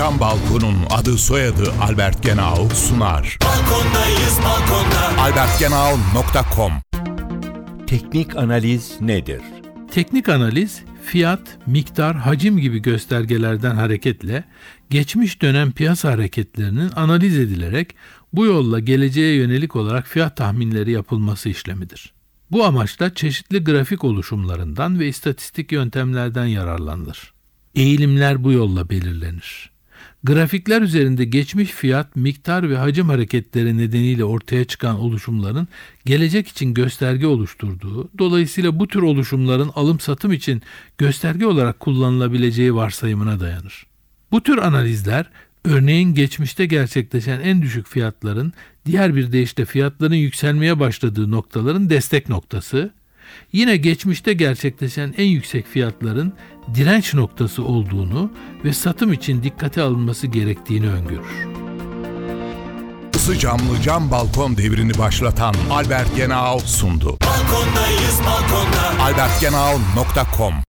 Cam Balkon'un adı soyadı Albert Genau sunar. Balkondayız balkonda. albertgenau.com Teknik analiz nedir? Teknik analiz, fiyat, miktar, hacim gibi göstergelerden hareketle geçmiş dönem piyasa hareketlerinin analiz edilerek bu yolla geleceğe yönelik olarak fiyat tahminleri yapılması işlemidir. Bu amaçla çeşitli grafik oluşumlarından ve istatistik yöntemlerden yararlanılır. Eğilimler bu yolla belirlenir. Grafikler üzerinde geçmiş fiyat, miktar ve hacim hareketleri nedeniyle ortaya çıkan oluşumların gelecek için gösterge oluşturduğu, dolayısıyla bu tür oluşumların alım-satım için gösterge olarak kullanılabileceği varsayımına dayanır. Bu tür analizler, örneğin geçmişte gerçekleşen en düşük fiyatların, diğer bir deyişle fiyatların yükselmeye başladığı noktaların destek noktası, yine geçmişte gerçekleşen en yüksek fiyatların direnç noktası olduğunu ve satım için dikkate alınması gerektiğini öngörür. Isı camlı cam balkon devrini başlatan Albert Genau sundu. Balkondayız balkonda. albertgenau.com